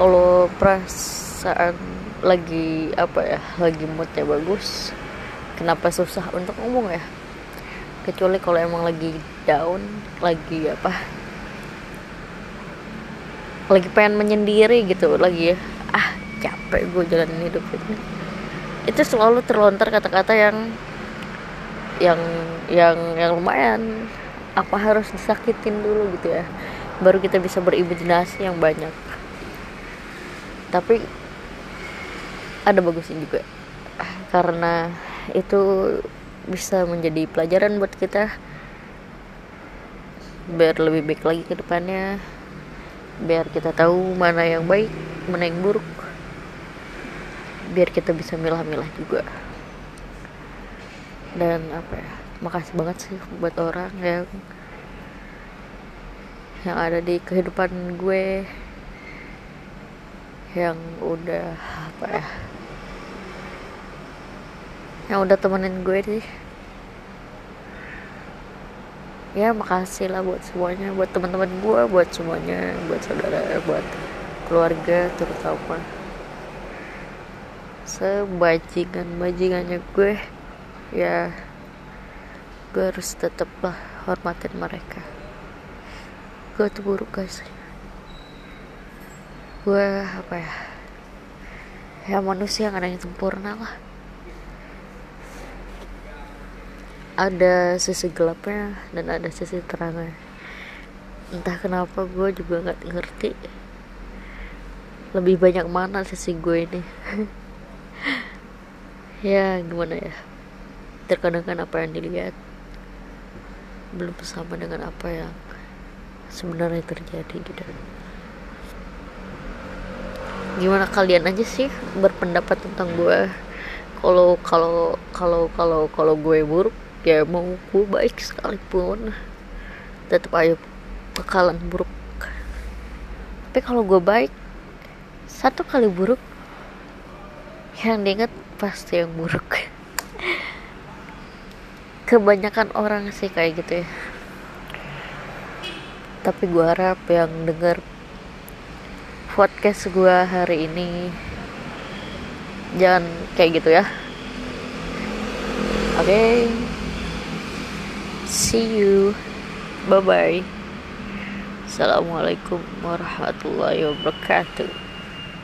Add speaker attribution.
Speaker 1: kalau perasaan lagi apa ya lagi moodnya bagus kenapa susah untuk ngomong ya? Kecuali kalau emang lagi down lagi apa lagi pengen menyendiri gitu lagi ya ah capek gue jalanin hidup itu itu selalu terlontar kata-kata yang yang yang yang lumayan apa harus disakitin dulu? gitu ya. Baru kita bisa berimajinasi yang banyak tapi ada bagusnya juga. Karena itu bisa menjadi pelajaran buat kita. Biar lebih baik lagi ke depannya. Biar kita tahu mana yang baik mana yang buruk. Biar kita bisa milah-milah juga. Dan apa ya makasih banget sih buat orang yang yang ada di kehidupan gue yang udah apa ya yang udah temenin gue sih. Ya makasih lah buat semuanya buat teman-teman gue buat semuanya buat saudara buat keluarga terutama sebajingan bajingannya gue. Ya gue harus tetap lah hormatin mereka. Gue tuh buruk guys gue apa ya? Ya manusia gak ada yang sempurna lah. Ada sisi gelapnya dan ada sisi terangnya. Entah kenapa gue juga nggak ngerti lebih banyak mana sisi gue ini. Ya gimana ya? Terkadang kan apa yang dilihat belum sama dengan apa yang sebenarnya terjadi gitu gimana kalian aja sih berpendapat tentang gue? Kalau kalau kalau kalau kalau gue buruk ya mau gue baik sekalipun. Tetap aja bakalan buruk. Tapi kalau gue baik satu kali buruk yang diingat pasti yang buruk. Kebanyakan orang sih kayak gitu ya. Tapi gue harap yang denger podcast gue hari ini. Jangan kayak gitu ya. Oke. Okay. see you. Bye bye assalamualaikum warahmatullahi wabarakatuh